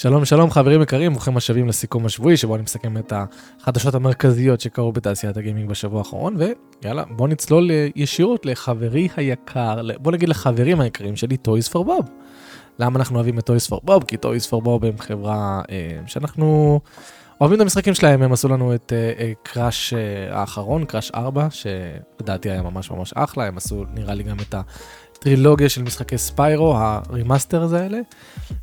שלום שלום חברים יקרים, ברוכים השבים לסיכום השבועי שבו אני מסכם את החדשות המרכזיות שקרו בתעשיית הגיימינג בשבוע האחרון ויאללה בוא נצלול ישירות לחברי היקר, בוא נגיד לחברים היקרים שלי Toys for Bob. למה אנחנו אוהבים את Toys for Bob? כי Toys for Bob הם חברה אה, שאנחנו אוהבים את המשחקים שלהם, הם עשו לנו את אה, אה, Crash אה, האחרון, Crash 4, שלדעתי היה ממש ממש אחלה, הם עשו נראה לי גם את ה... טרילוגיה של משחקי Spyro, ה remasters האלה,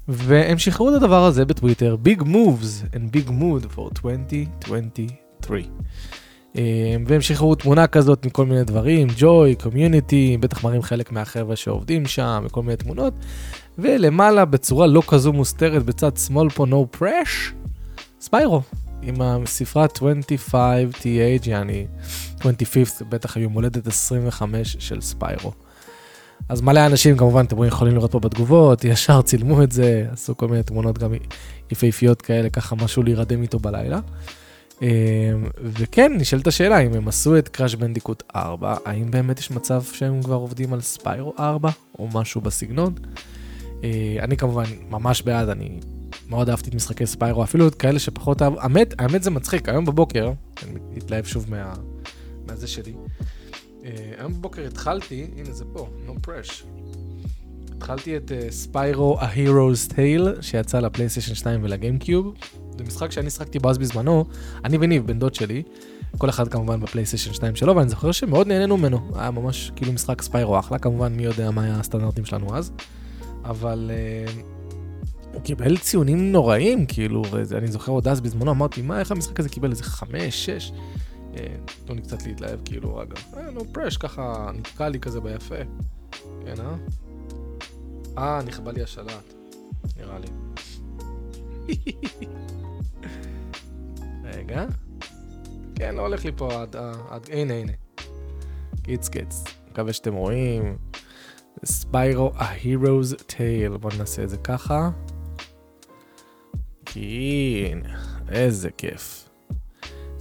והם שחררו את הדבר הזה בטוויטר, Big Moves and Big Mood for 2023. אה, והם שחררו תמונה כזאת מכל מיני דברים, joy, community, בטח מראים חלק מהחבר'ה שעובדים שם, וכל מיני תמונות, ולמעלה בצורה לא כזו מוסתרת בצד שמאל פה no press, Spyro, עם הספרה 25th, יעני 25th, בטח היו מולדת 25 של ספיירו. אז מלא אנשים כמובן, אתם יכולים לראות פה בתגובות, ישר צילמו את זה, עשו כל מיני תמונות גם יפהפיות כאלה, ככה משהו להירדם איתו בלילה. אמ, וכן, נשאלת השאלה, אם הם עשו את קראש בנדיקוט 4, האם באמת יש מצב שהם כבר עובדים על ספיירו 4, או משהו בסגנון? אה, אני כמובן ממש בעד, אני מאוד אהבתי את משחקי ספיירו, אפילו את כאלה שפחות אהב, האמת, האמת זה מצחיק, היום בבוקר, אני מתלהב שוב מה... מהזה שלי. אה, היום בבוקר התחלתי, הנה זה פה, no press. התחלתי את ספיירו uh, A Hero's Tale, שיצא לפלייסטיישן 2 ולגיימקיוב. זה משחק שאני שחקתי בו אז בזמנו, אני וניב, בן דוד שלי, כל אחד כמובן בפלייסטיישן 2 שלו, ואני זוכר שמאוד נהנינו ממנו. היה ממש כאילו משחק ספיירו אחלה, כמובן מי יודע מה היה הסטנדרטים שלנו אז. אבל uh, הוא קיבל ציונים נוראים, כאילו, אני זוכר עוד אז בזמנו, אמרתי, מה, איך המשחק הזה קיבל איזה 5, 6? תנו לי קצת להתלהב, כאילו. אה, נו, פרש, ככה נתקע לי כזה ביפה. כן, אה? אה, נכבה לי השלט. נראה לי. רגע. כן, לא הולך לי פה עד... עד הנה, הנה. קיץ קיץ. מקווה שאתם רואים. ספיירו, ה-Hero's Tale. בואו נעשה את זה ככה. כן, איזה כיף.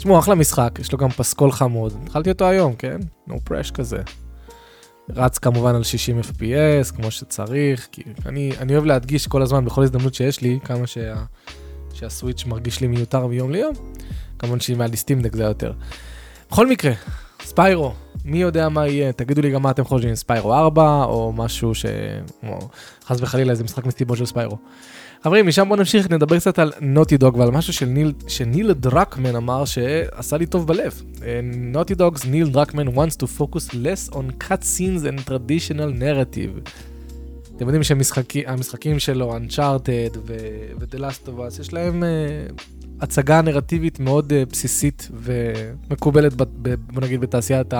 תשמעו, אחלה משחק, יש לו גם פסקול חמוד. התחלתי אותו היום, כן? no press כזה. רץ כמובן על 60 FPS, כמו שצריך, כי אני, אני אוהב להדגיש כל הזמן, בכל הזדמנות שיש לי, כמה שה, שהסוויץ' מרגיש לי מיותר מיום ליום. כמובן שאם היה לי סטימדק זה יותר. בכל מקרה, ספיירו, מי יודע מה יהיה, תגידו לי גם מה אתם חושבים, ספיירו 4, או משהו ש... חס וחלילה איזה משחק מסיבות של ספיירו. חברים, משם בואו נמשיך, נדבר קצת על נוטי דוג ועל משהו של ניל, שניל דרקמן אמר שעשה לי טוב בלב. נוטי דוגס, ניל דרקמן wants to focus less on cut scenes and traditional narrative. אתם יודעים שהמשחקים שלו, Uncharted ו-The Last of Us, יש להם uh, הצגה נרטיבית מאוד uh, בסיסית ומקובלת, ב, ב, בוא נגיד, בתעשיית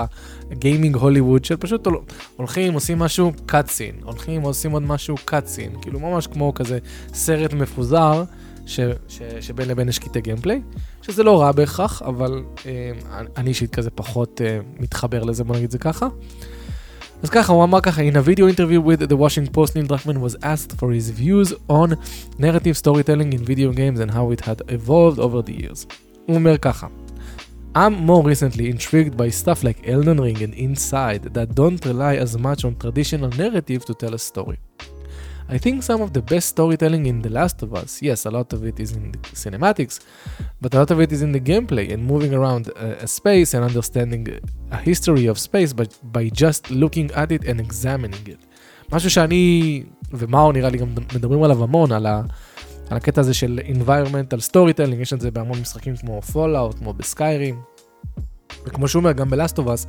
הגיימינג הוליווד, של פשוט הולכים, עושים משהו קאטסין, הולכים, עושים עוד משהו קאטסין, כאילו ממש כמו כזה סרט מפוזר, ש, ש, שבין לבין יש קטעי גיימפליי, שזה לא רע בהכרח, אבל uh, אני אישית כזה פחות uh, מתחבר לזה, בוא נגיד זה ככה. אז ככה, הוא אמר ככה, in a video interview with the Washington Post, Neil Druckmann was asked for his views on narrative storytelling in video games and how it had evolved over the years. הוא אומר ככה, I'm more recently intrigued by stuff like Elden Ring and Inside that don't rely as much on traditional narrative to tell a story. I think some of the best storytelling in The Last of Us, yes, a lot of it is in the cinematics, but a lot of it is in the gameplay and moving around a, a space and understanding a history of space by, by just looking at it and examining it. משהו שאני ומאור נראה לי גם מדברים עליו המון, על, ה, על הקטע הזה של environmental storytelling, יש את זה בהמון משחקים כמו Fallout, כמו בסקיירים, וכמו שהוא אומר, גם Us,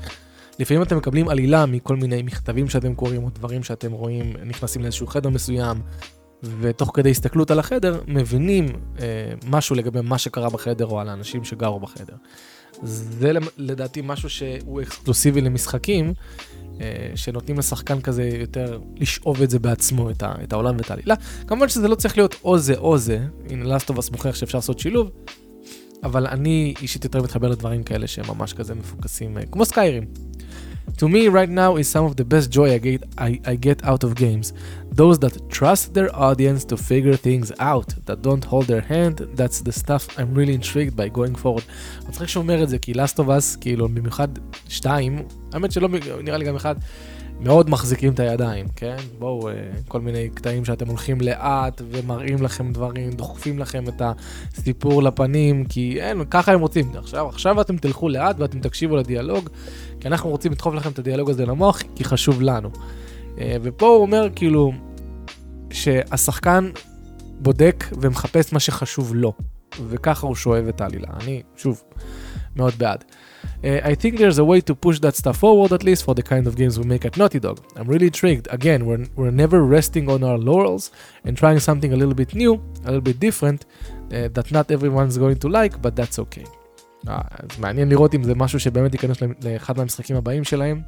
לפעמים אתם מקבלים עלילה מכל מיני מכתבים שאתם קוראים או דברים שאתם רואים, נכנסים לאיזשהו חדר מסוים, ותוך כדי הסתכלות על החדר, מבינים אה, משהו לגבי מה שקרה בחדר או על האנשים שגרו בחדר. זה לדעתי משהו שהוא אקסקלוסיבי למשחקים, אה, שנותנים לשחקן כזה יותר לשאוב את זה בעצמו, את, ה, את העולם ואת העלילה. כמובן שזה לא צריך להיות או זה או זה, הנה לאסטובס מוכיח שאפשר לעשות שילוב, אבל אני אישית יותר מתחבר לדברים כאלה שהם ממש כזה מפוקסים, אה, כמו סקיירים. To me, right now, is some of the best joy I get, I, I get out of games. Those that trust their audience to figure things out, that don't hold their hand, that's the stuff I'm really intrigued by going forward. מצחיק שהוא אומר את זה, כי Last of Us, כאילו, במיוחד 2, האמת שלא, נראה לי גם אחד, מאוד מחזיקים את הידיים, כן? בואו, כל מיני קטעים שאתם הולכים לאט ומראים לכם דברים, דוחפים לכם את הסיפור לפנים, כי אין, ככה הם רוצים. עכשיו, עכשיו אתם תלכו לאט ואתם תקשיבו לדיאלוג, כי אנחנו רוצים לדחוף לכם את הדיאלוג הזה למוח, כי חשוב לנו. ופה הוא אומר, כאילו, שהשחקן בודק ומחפש מה שחשוב לו, וככה הוא שואב את העלילה. אני, שוב, מאוד בעד. Uh, I think there's a way to push that stuff forward at least for the kind of games we make at Naughty Dog. I'm really intrigued. Again, we're, we're never resting on our laurels and trying something a little bit new, a little bit different, uh, that not everyone's going to like, but that's okay. Uh, אז מעניין לראות אם זה משהו שבאמת ייכנס לאחד מהמשחקים הבאים שלהם.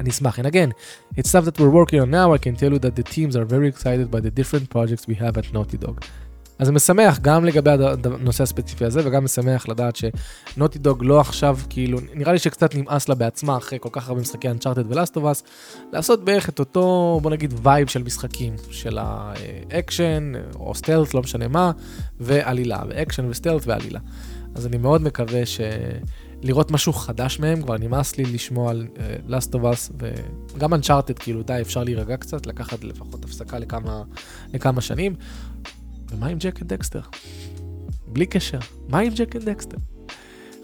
אני אשמח. And again, it's stuff that we're working on now, I can tell you that the teams are very excited by the different projects we have at Naughty Dog. אז זה משמח גם לגבי הנושא הספציפי הזה, וגם משמח לדעת ש Naughty Dog לא עכשיו, כאילו, נראה לי שקצת נמאס לה בעצמה אחרי כל כך הרבה משחקי Uncharted ו Last of Us, לעשות בערך את אותו, בוא נגיד, vibe של משחקים, של האקשן, או stealth, לא משנה מה, ועלילה, ואקשן ו stealth ועלילה. אז אני מאוד מקווה ש... לראות משהו חדש מהם, כבר נמאס לי לשמוע על Last of Us, וגם Uncharted, כאילו, די, אפשר להירגע קצת, לקחת לפחות הפסקה לכמה, לכמה שנים. ומה עם Jak Daxter? בלי קשר, מה עם Jak Daxter?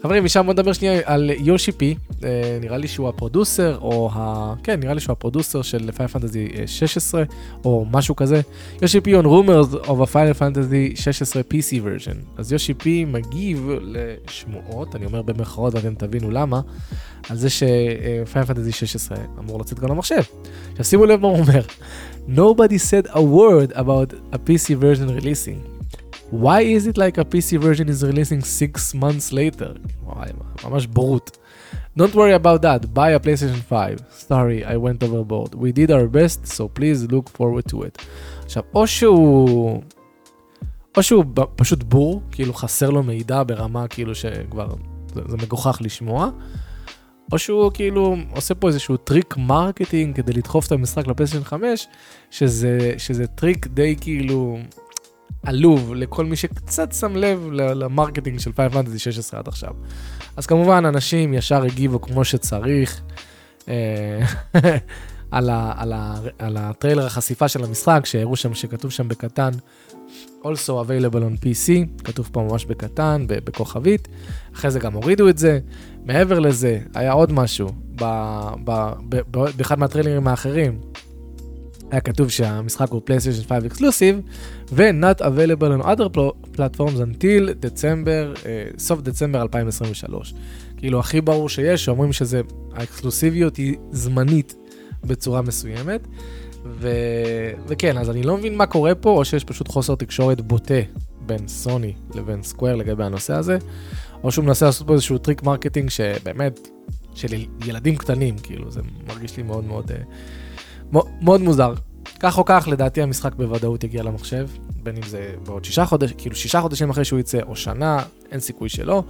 חברים, משם בוא נדבר שנייה על Yoshi-P, אה, נראה לי שהוא ה producer, או ה... כן, נראה לי שהוא ה producer של Final Fantasy 16, או משהו כזה. Yoshi-P on rumors of a Final Fantasy 16 PC version. אז Yoshi-P מגיב לשמועות, אני אומר במרכאות ואתם תבינו למה, על זה ש Final Fantasy 16 אמור לצאת גם למחשב. עכשיו שימו לב מה הוא אומר. Nobody said a word about a PC version releasing. Why is it like a PC version is releasing six months later? וואי, ממש בורות. Don't worry about that, buy a PlayStation 5. Sorry, I went overboard. We did our best, so please look forward to it. עכשיו, או שהוא... או שהוא פשוט בור, כאילו חסר לו מידע ברמה כאילו שכבר זה, זה מגוחך לשמוע, או שהוא כאילו עושה פה איזשהו טריק marketing כדי לדחוף את המשחק לפלייסטיישן 5, שזה, שזה טריק די כאילו עלוב לכל מי שקצת שם לב ל marketing של Final Fantasy 16 עד עכשיו. אז כמובן, אנשים ישר הגיבו כמו שצריך. אה, על, ה, על, ה, על הטריילר החשיפה של המשחק, שהראו שם, שכתוב שם בקטן, also available on PC, כתוב פה ממש בקטן, בכוכבית, אחרי זה גם הורידו את זה. מעבר לזה, היה עוד משהו, באחד מהטריילרים האחרים, היה כתוב שהמשחק הוא PlayStation 5 אקסקלוסיב, ו-Not available on other platforms until דצמבר, אה, סוף דצמבר 2023. כאילו הכי ברור שיש, שאומרים שזה, האקסקלוסיביות היא זמנית בצורה מסוימת. ו... וכן, אז אני לא מבין מה קורה פה, או שיש פשוט חוסר תקשורת בוטה בין סוני לבין Square לגבי הנושא הזה, או שהוא מנסה לעשות פה איזשהו טריק marketing שבאמת, של ילדים קטנים, כאילו, זה מרגיש לי מאוד מאוד... אה, מאוד מוזר. כך או כך, לדעתי המשחק בוודאות יגיע למחשב, בין אם זה בעוד שישה חודשים, כאילו שישה חודשים אחרי שהוא יצא, או שנה, אין סיכוי שלא.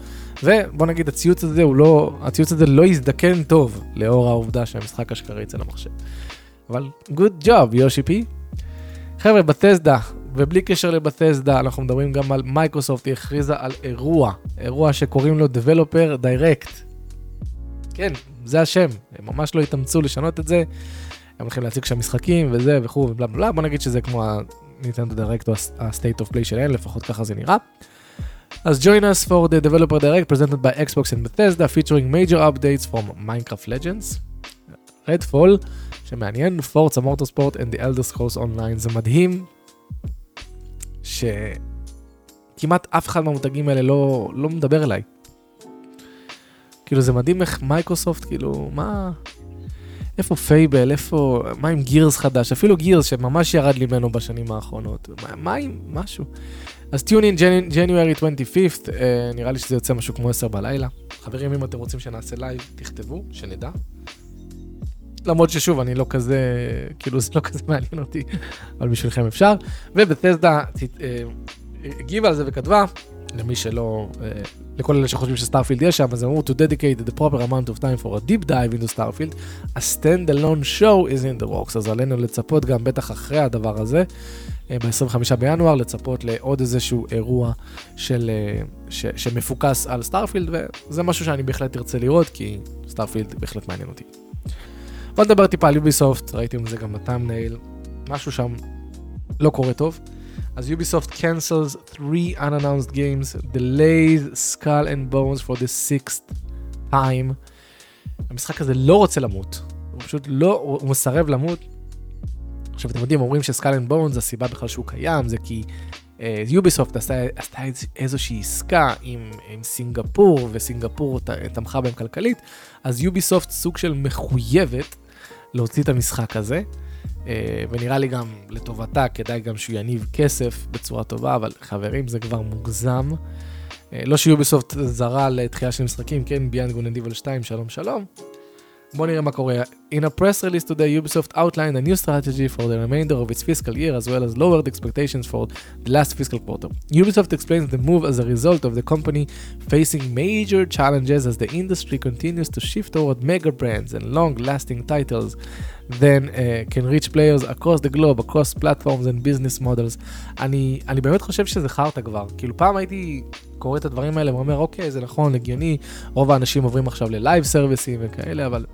ובוא נגיד, הציוץ הזה הוא לא, הציוץ הזה לא יזדקן טוב, לאור העובדה שהמשחק אשכרה יצא למחשב. אבל good job, Yoshi-P. חבר'ה, בתסדה, ובלי קשר לבתסדה, אנחנו מדברים גם על מייקרוסופט, היא הכריזה על אירוע, אירוע שקוראים לו Developer Direct. כן, זה השם, הם ממש לא התאמצו לשנות את זה. הם הולכים להציג שם משחקים וזה וכו' ובלה בלה, בוא נגיד שזה כמו ה-Nintendo Direct או ה-State of Play שלהם, לפחות ככה זה נראה. אז join us for the Developer Direct presented by Xbox and Bethesda featuring major updates from Minecraft Legends, Redfall, שמעניין, Forza Motorsport and the Elder Scrolls Online, זה מדהים שכמעט אף אחד מהמותגים האלה לא, לא מדבר אליי. כאילו זה מדהים איך מייקרוסופט, כאילו, מה... איפה Fable, איפה, מה עם Gears חדש, אפילו Gears שממש ירד לי ממנו בשנים האחרונות, מה, מה עם משהו. אז tune in January 25th, נראה לי שזה יוצא משהו כמו 10 בלילה. חברים, אם אתם רוצים שנעשה לייב, תכתבו, שנדע. למרות ששוב, אני לא כזה, כאילו זה לא כזה מעניין אותי, אבל בשבילכם אפשר. ו Bethesda אה, הגיבה על זה וכתבה, למי שלא, אה, לכל אלה שחושבים ש Starfield יש שם, אז אמרו to dedicate the proper amount of time for a deep dive into Starfield, a stand-alone show is in the works, אז עלינו לצפות גם בטח אחרי הדבר הזה, אה, ב-25 בינואר, לצפות לעוד איזשהו אירוע של, ש, שמפוקס על Starfield, וזה משהו שאני בהחלט ארצה לראות, כי Starfield בהחלט מעניין אותי. בוא נדבר טיפה על יוביסופט, ראיתם את זה גם ב thumbnail, משהו שם לא קורה טוב. אז יוביסופט cancels three unannounced games, delays Skull and Bones for the sixth time. המשחק הזה לא רוצה למות, הוא פשוט לא, הוא מסרב למות. עכשיו אתם יודעים, אומרים ש Skull and Bones, הסיבה בכלל שהוא קיים, זה כי יוביסופט uh, עשתה, עשתה איזושהי עסקה עם, עם סינגפור, וסינגפור תמכה בהם כלכלית, אז יוביסופט סוג של מחויבת להוציא את המשחק הזה, uh, ונראה לי גם לטובתה, כדאי גם שהוא יניב כסף בצורה טובה, אבל חברים, זה כבר מוגזם. Uh, לא שיוביסופט זרה לתחייה של משחקים, כן, ביאנד גונדיבל 2, שלום שלום. בואו נראה מה קורה. In a press release today, Ubisoft outlined a new strategy for the remainder of its fiscal year as well as lowered expectations for the last fiscal quarter. Ubisoft explains the move as a result of the company facing major challenges as the industry continues to shift toward mega brands and long-lasting titles then uh, can reach players across the globe, across platforms and business models. אני, אני באמת חושב שזה חרטא כבר. כאילו פעם הייתי קורא את הדברים האלה ואומר, אוקיי, זה נכון, הגיוני, רוב האנשים עוברים עכשיו ל live serviceים וכאלה, אבל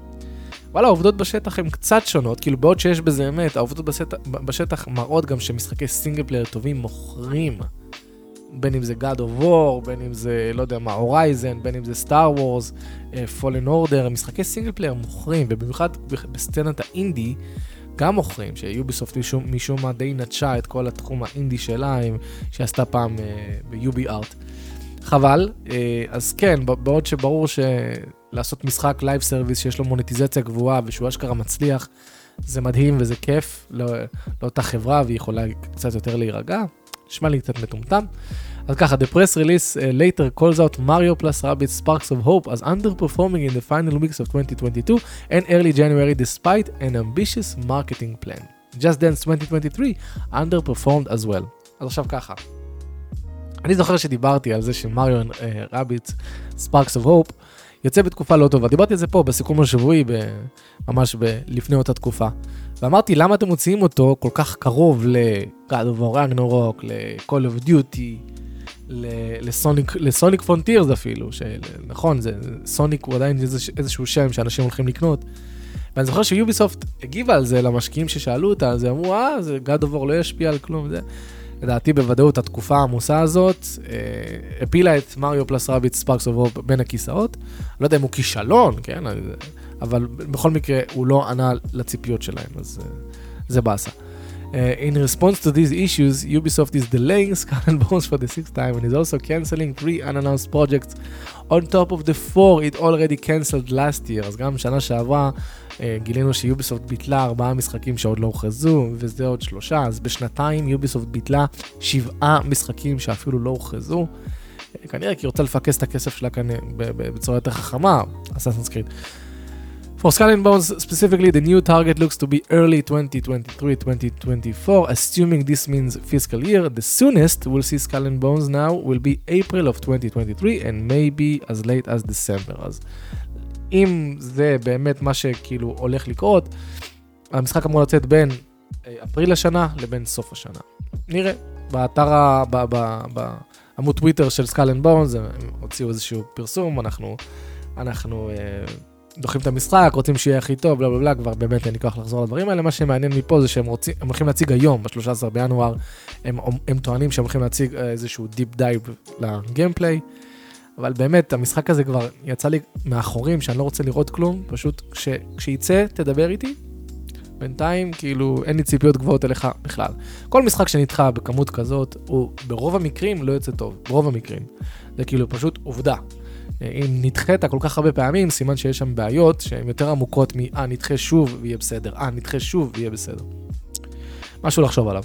וואלה, העובדות בשטח הן קצת שונות, כאילו בעוד שיש בזה אמת, העובדות בשטח, בשטח מראות גם שמשחקי single player טובים מוכרים. בין אם זה God of War, בין אם זה, לא יודע מה, Horizon, בין אם זה Wars, uh, Fallen Order, משחקי single player מוכרים, ובמיוחד בסצנת האינדי, גם מוכרים, שיוביסופט משום, משום מה די נטשה את כל התחום האינדי שלה, שעשתה פעם uh, ב UbiArt. חבל, uh, אז כן, בעוד שברור ש... לעשות משחק live service שיש לו מוניטיזציה גבוהה ושהוא אשכרה מצליח, זה מדהים וזה כיף לא, לאותה חברה והיא יכולה קצת יותר להירגע. נשמע לי קצת מטומטם. אז ככה, the press release uh, later calls out Mario plus Rabbids Sparks of Hope as underperforming in the final weeks of 2022 and early January despite an ambitious marketing plan. Just Dance 2023 underperformed as well. אז עכשיו ככה, אני זוכר שדיברתי על זה שמריו רביץ ספארקס אוף הופ יוצא בתקופה לא טובה. דיברתי על זה פה בסיכום השבועי, ממש ב- לפני אותה תקופה. ואמרתי, למה אתם מוציאים אותו כל כך קרוב ל-God of War Ragnarok, ל-Call of Duty, ל Sonic Frontiers אפילו, שנכון, זה, סוניק הוא עדיין איזשה, איזשהו שם שאנשים הולכים לקנות. ואני זוכר שיוביסופט הגיבה על זה למשקיעים ששאלו אותה, אז הם אמרו, אה, זה God of War לא ישפיע על כלום. זה. לדעתי בוודאות התקופה העמוסה הזאת אה, הפילה את Mario plus Rabbids Sparks of Hope בין הכיסאות. לא יודע אם הוא כישלון, כן? אבל בכל מקרה הוא לא ענה לציפיות שלהם, אז אה, זה באסה. Uh, in response to these issues, Ubisoft is delaying Skull and Bones for the sixth time and is also cancelling three unannounced projects on top of the four it already cancelled last year. אז גם שנה שעברה uh, גילינו שיוביסופט ביטלה ארבעה משחקים שעוד לא הוכרזו, וזה עוד שלושה, אז בשנתיים יוביסופט ביטלה שבעה משחקים שאפילו לא הוכרזו. Uh, כנראה כי היא רוצה לפקס את הכסף שלה כאן בצורה יותר חכמה, אסאסנס קריט. For Skull Bones specifically, the new target looks to be early 2023-2024, assuming this means fiscal year. The soonest we'll see Skull Bones now will be April of 2023 and maybe as late as December. אז אם זה באמת מה שכאילו הולך לקרות, המשחק אמור לצאת בין אפריל השנה לבין סוף השנה. נראה. באתר, בעמוד טוויטר של Skull and Bones, הם הוציאו איזשהו פרסום, אנחנו, אנחנו דוחים את המשחק, רוצים שיהיה הכי טוב, בלה בלה בלה, כבר באמת אין לי כוח לחזור לדברים האלה. מה שמעניין מפה זה שהם רוצים, הם הולכים להציג היום, ב-13 בינואר, הם, הם טוענים שהם הולכים להציג אה, איזשהו deep dive ל gameplay. אבל באמת, המשחק הזה כבר יצא לי מהחורים שאני לא רוצה לראות כלום, פשוט כש, כשיצא, תדבר איתי. בינתיים, כאילו, אין לי ציפיות גבוהות אליך בכלל. כל משחק שנדחה בכמות כזאת, הוא ברוב המקרים לא יוצא טוב, ברוב המקרים. זה כאילו פשוט עובדה. אם נדחית כל כך הרבה פעמים, סימן שיש שם בעיות שהן יותר עמוקות מ"אה, נדחה שוב ויהיה בסדר", "אה, נדחה שוב ויהיה בסדר". משהו לחשוב עליו.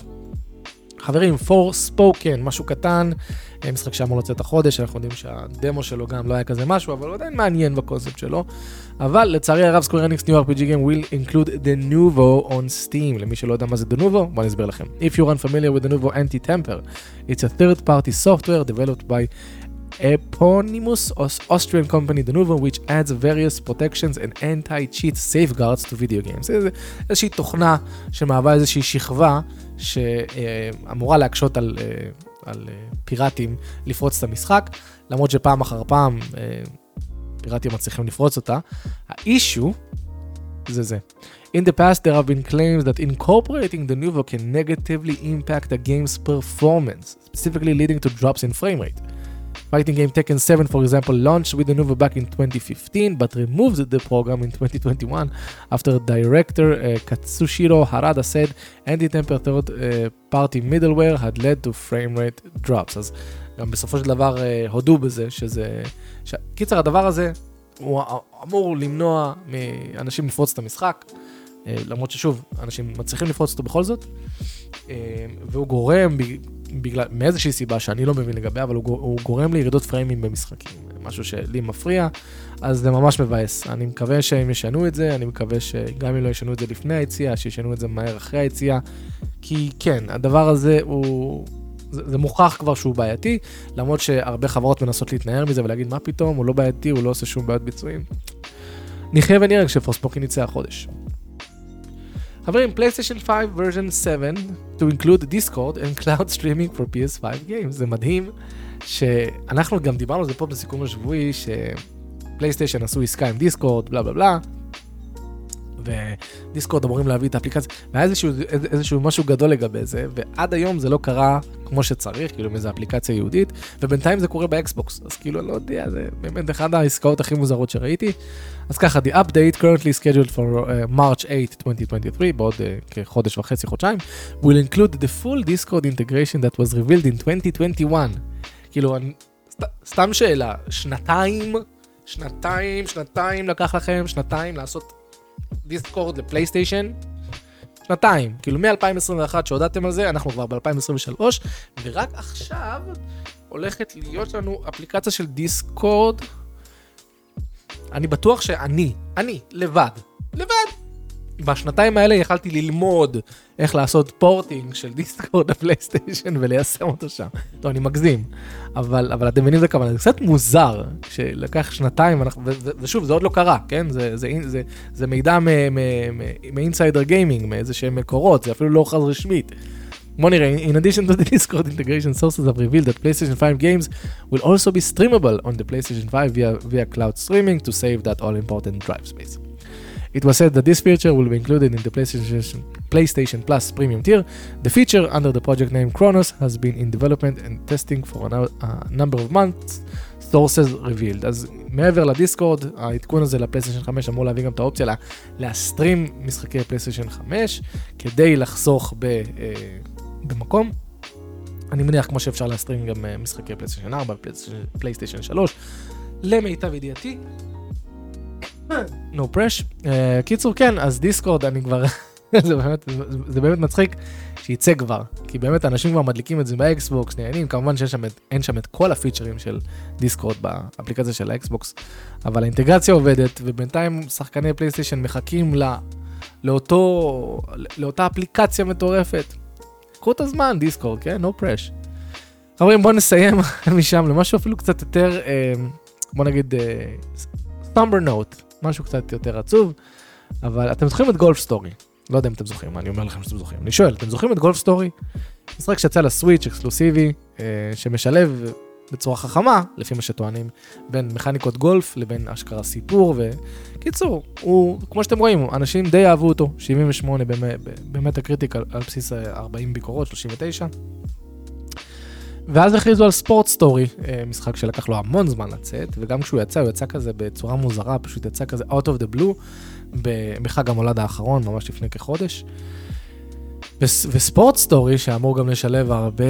חברים, for spoken, משהו קטן, אה, משחק שאמור לצאת החודש, אנחנו יודעים שהדמו שלו גם לא היה כזה משהו, אבל הוא עדיין מעניין בקונספט שלו. אבל לצערי הרב, סקוויר אניקס ניו RPG Game will include the Nuvo on Steam. למי שלא יודע מה זה the Nuvo, בוא נסביר לכם. If you're unfamiliar with the Nuvo Anti-Temper, it's a third party software developed by eponymous Austrian company Denuvo, which adds various protections and anti-cheat safeguards to video games. זה איזושהי תוכנה שמהווה איזושהי שכבה שאמורה להקשות על, על פיראטים לפרוץ את המשחק, למרות שפעם אחר פעם פיראטים מצליחים לפרוץ אותה. האישו זה זה. In the past there have been claims that incorporating the Nuvo can negatively impact the game's performance, specifically leading to drops in frame rate. Fighting game Tekken 7, for example, launched with the Nuvo back in 2015, but removed the program in 2021 after director uh, Katsushiro Harada said anti-temper third-party uh, middleware had led to frame rate drops. אז גם בסופו של דבר uh, הודו בזה שזה... ש... קיצר, הדבר הזה הוא אמור למנוע מאנשים לפרוץ את המשחק, uh, למרות ששוב, אנשים מצליחים לפרוץ אותו בכל זאת, uh, והוא גורם בגלל, מאיזושהי סיבה שאני לא מבין לגביה, אבל הוא, הוא גורם לירידות פריימים במשחקים, משהו שלי מפריע, אז זה ממש מבאס. אני מקווה שהם ישנו את זה, אני מקווה שגם אם לא ישנו את זה לפני היציאה, שישנו את זה מהר אחרי היציאה, כי כן, הדבר הזה הוא... זה, זה מוכח כבר שהוא בעייתי, למרות שהרבה חברות מנסות להתנער מזה ולהגיד מה פתאום, הוא לא בעייתי, הוא לא עושה שום בעיות ביצועים. נחיה ונראה כשפרוספוקין יצא החודש. חברים, פלייסטיישן 5 version 7 to include Discord and Cloud Streaming for PS5 Games. זה מדהים שאנחנו גם דיברנו על זה פה בסיכום השבועי, שפלייסטיישן עשו עסקה עם דיסקורד, בלה בלה בלה. ודיסקורד אמורים להביא את האפליקציה, והיה איזשהו, איזשהו משהו גדול לגבי זה, ועד היום זה לא קרה כמו שצריך, כאילו עם איזו אפליקציה ייעודית, ובינתיים זה קורה באקסבוקס, אז כאילו, אני לא יודע, זה באמת אחת העסקאות הכי מוזרות שראיתי. אז ככה, the update currently scheduled for uh, March 8, 2023, בעוד uh, כחודש וחצי, חודשיים, will include the full Discord integration that was revealed in 2021. כאילו, אני, סת, סתם שאלה, שנתיים, שנתיים, שנתיים לקח לכם, שנתיים לעשות דיסקורד לפלייסטיישן, שנתיים, כאילו מ-2021 שהודעתם על זה, אנחנו כבר ב-2023, ורק עכשיו הולכת להיות לנו אפליקציה של דיסקורד. אני בטוח שאני, אני, לבד, לבד, בשנתיים האלה יכלתי ללמוד איך לעשות פורטינג של דיסקורד לפלייסטיישן וליישם אותו שם. לא, אני מגזים, אבל, אבל אתם מבינים את הכוונה, זה קצת מוזר שלקח שנתיים, אנחנו, ו, ו, ושוב, זה עוד לא קרה, כן? זה, זה, זה, זה, זה מידע מאינסיידר גיימינג, מאיזה שהם מקורות, זה אפילו לא הוכרז רשמית. בוא נראה, in addition to the Discord integration, sources have revealed that PlayStation 5 games will also be streamable on the PlayStation 5 via, via cloud streaming to save that all important drive space. It was said that this feature will be included in the PlayStation, PlayStation Plus premium tier. The feature, under the project name Kronos, has been in development and testing for a, a number of months, sources revealed. אז מעבר לדיסקורד, העדכון הזה לפלייסטיישן 5 אמור להביא גם את האופציה לה, להסטרים משחקי פלייסטיישן 5, כדי לחסוך ב, אה, במקום. אני מניח כמו שאפשר ל stream גם אה, משחקי פלייסטיישן 4, פלייסטיישן 3, למיטב ידיעתי. No pressure. Uh, קיצור, כן, אז דיסקורד, אני כבר... זה, באמת, זה באמת מצחיק שייצא כבר, כי באמת אנשים כבר מדליקים את זה באקסבוקס, נהנים, כמובן שאין שם, את כל ה featureים של דיסקורד באפליקציה של האקסבוקס, אבל האינטגרציה עובדת, ובינתיים שחקני פלייסטיישן מחכים לא, לאותו, לאותה אפליקציה מטורפת. קחו את הזמן, דיסקורד, כן? no pressure. חברים, בואו נסיים משם למשהו אפילו קצת יותר, אה, בוא נגיד, somber note. משהו קצת יותר עצוב, אבל אתם זוכרים את Golf Story? לא יודע אם אתם זוכרים, אני אומר לכם שאתם זוכרים. אני שואל, אתם זוכרים את Golf Story? משחק שיצא ל Switch אקסקלוסיבי, אה, שמשלב בצורה חכמה, לפי מה שטוענים, בין מכניקות גולף לבין אשכרה סיפור, וקיצור, הוא, כמו שאתם רואים, אנשים די אהבו אותו, 78 במטא קריטיק על, על בסיס 40 ביקורות, 39. ואז הכריזו על Sports Story, אה, משחק שלקח לו המון זמן לצאת, וגם כשהוא יצא, הוא יצא כזה בצורה מוזרה, פשוט יצא כזה out of the blue, בחג המולד האחרון, ממש לפני כחודש. ו Sports Story, שאמור גם לשלב הרבה,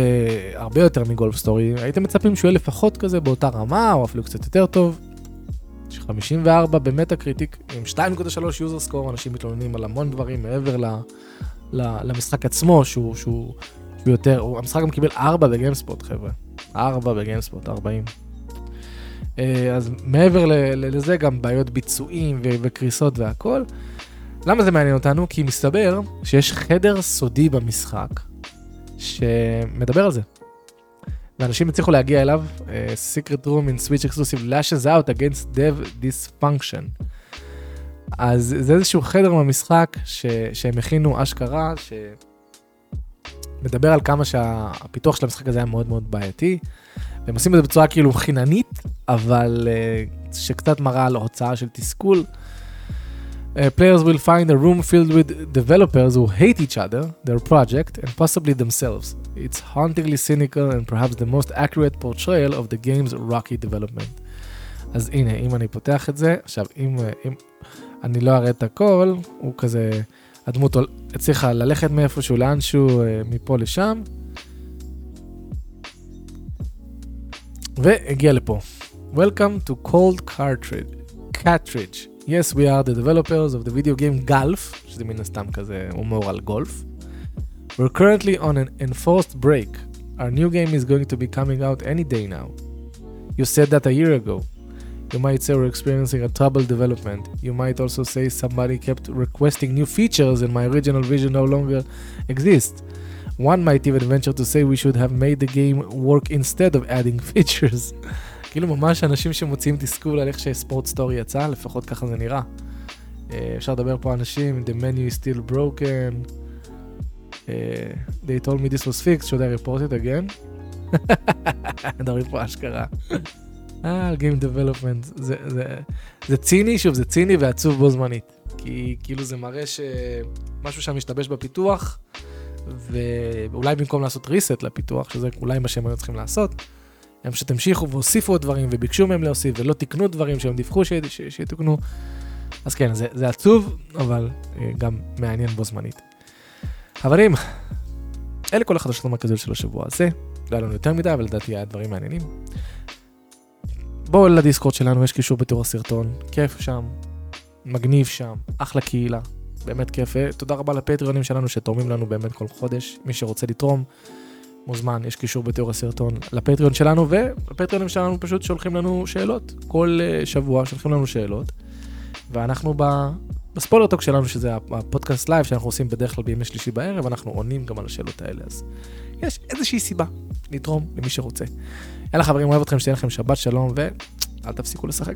הרבה יותר מ Golf Story, הייתם מצפים שהוא יהיה לפחות כזה באותה רמה, או אפילו קצת יותר טוב. 54 במטא קריטיק, עם 2.3 user score, אנשים מתלוננים על המון דברים מעבר ל, ל, למשחק עצמו, שהוא, שהוא יותר, המשחק גם קיבל 4 בגיימספוט חבר'ה, 4 בגיימספוט, 40. אה, אז מעבר לזה גם בעיות ביצועים וקריסות והכל. למה זה מעניין אותנו? כי מסתבר שיש חדר סודי במשחק שמדבר על זה. ואנשים הצליחו להגיע אליו, uh, Secret Room in Switch Exclusive lashes out against dev dysfunction. אז זה איזשהו חדר במשחק ש, שהם הכינו אשכרה, ש... מדבר על כמה שהפיתוח של המשחק הזה היה מאוד מאוד בעייתי. והם עושים את זה בצורה כאילו חיננית, אבל uh, שקצת מראה על הוצאה של תסכול. Uh, players will find a room filled with developers who hate each other, their project, and possibly themselves. It's hauntingly cynical and perhaps the most accurate portrayal of the game's rocky development. אז הנה, אם אני פותח את זה, עכשיו, אם, אם אני לא אראה את הכל, הוא כזה, הדמות הצליחה ללכת מאיפשהו לאנשהו, מפה לשם, והגיע לפה. Welcome to Cold Cartridge. Cartridge. Yes, we are the developers of the video game Golf, שזה מן הסתם כזה הומור על גולף. We're currently on an enforced break. Our new game is going to be coming out any day now. You said that a year ago. You might say we're experiencing a troubled development. You might also say somebody kept requesting new features and my original vision no longer exists. One might even venture to say we should have made the game work instead of adding features. כאילו ממש אנשים שמוציאים תסכול על איך שספורט סטורי יצא, לפחות ככה זה נראה. אפשר לדבר פה אנשים, the menu is still broken. Uh, they told me this was fixed, should I report it again? מדברים פה אשכרה. אה, Game Development, זה, זה, זה ציני, שוב, זה ציני ועצוב בו זמנית. כי כאילו זה מראה שמשהו שם משתבש בפיתוח, ואולי במקום לעשות reset לפיתוח, שזה אולי מה שהם היו צריכים לעשות, הם פשוט המשיכו והוסיפו עוד דברים וביקשו מהם להוסיף ולא תיקנו דברים שהם דיווחו שיתוקנו. אז כן, זה, זה עצוב, אבל גם מעניין בו זמנית. חברים, אלה כל החדשות המרכזיות של השבוע הזה. לא היה לנו יותר מדי, אבל לדעתי היה דברים מעניינים. בואו לדיסקורד שלנו, יש קישור בתיאור הסרטון, כיף שם, מגניב שם, אחלה קהילה, באמת כיף. תודה רבה לפטריונים שלנו שתורמים לנו באמת כל חודש, מי שרוצה לתרום. מוזמן, יש קישור בתיאור הסרטון לפטריון שלנו, והפטריונים שלנו פשוט שולחים לנו שאלות. כל שבוע שולחים לנו שאלות, ואנחנו ב Spoiler Talk שלנו, שזה הפודקאסט live שאנחנו עושים בדרך כלל בימי שלישי בערב, אנחנו עונים גם על השאלות האלה, אז יש איזושהי סיבה לתרום למי שרוצה. יאללה חברים, אוהב אתכם, שתהיה לכם שבת שלום, ואל תפסיקו לשחק.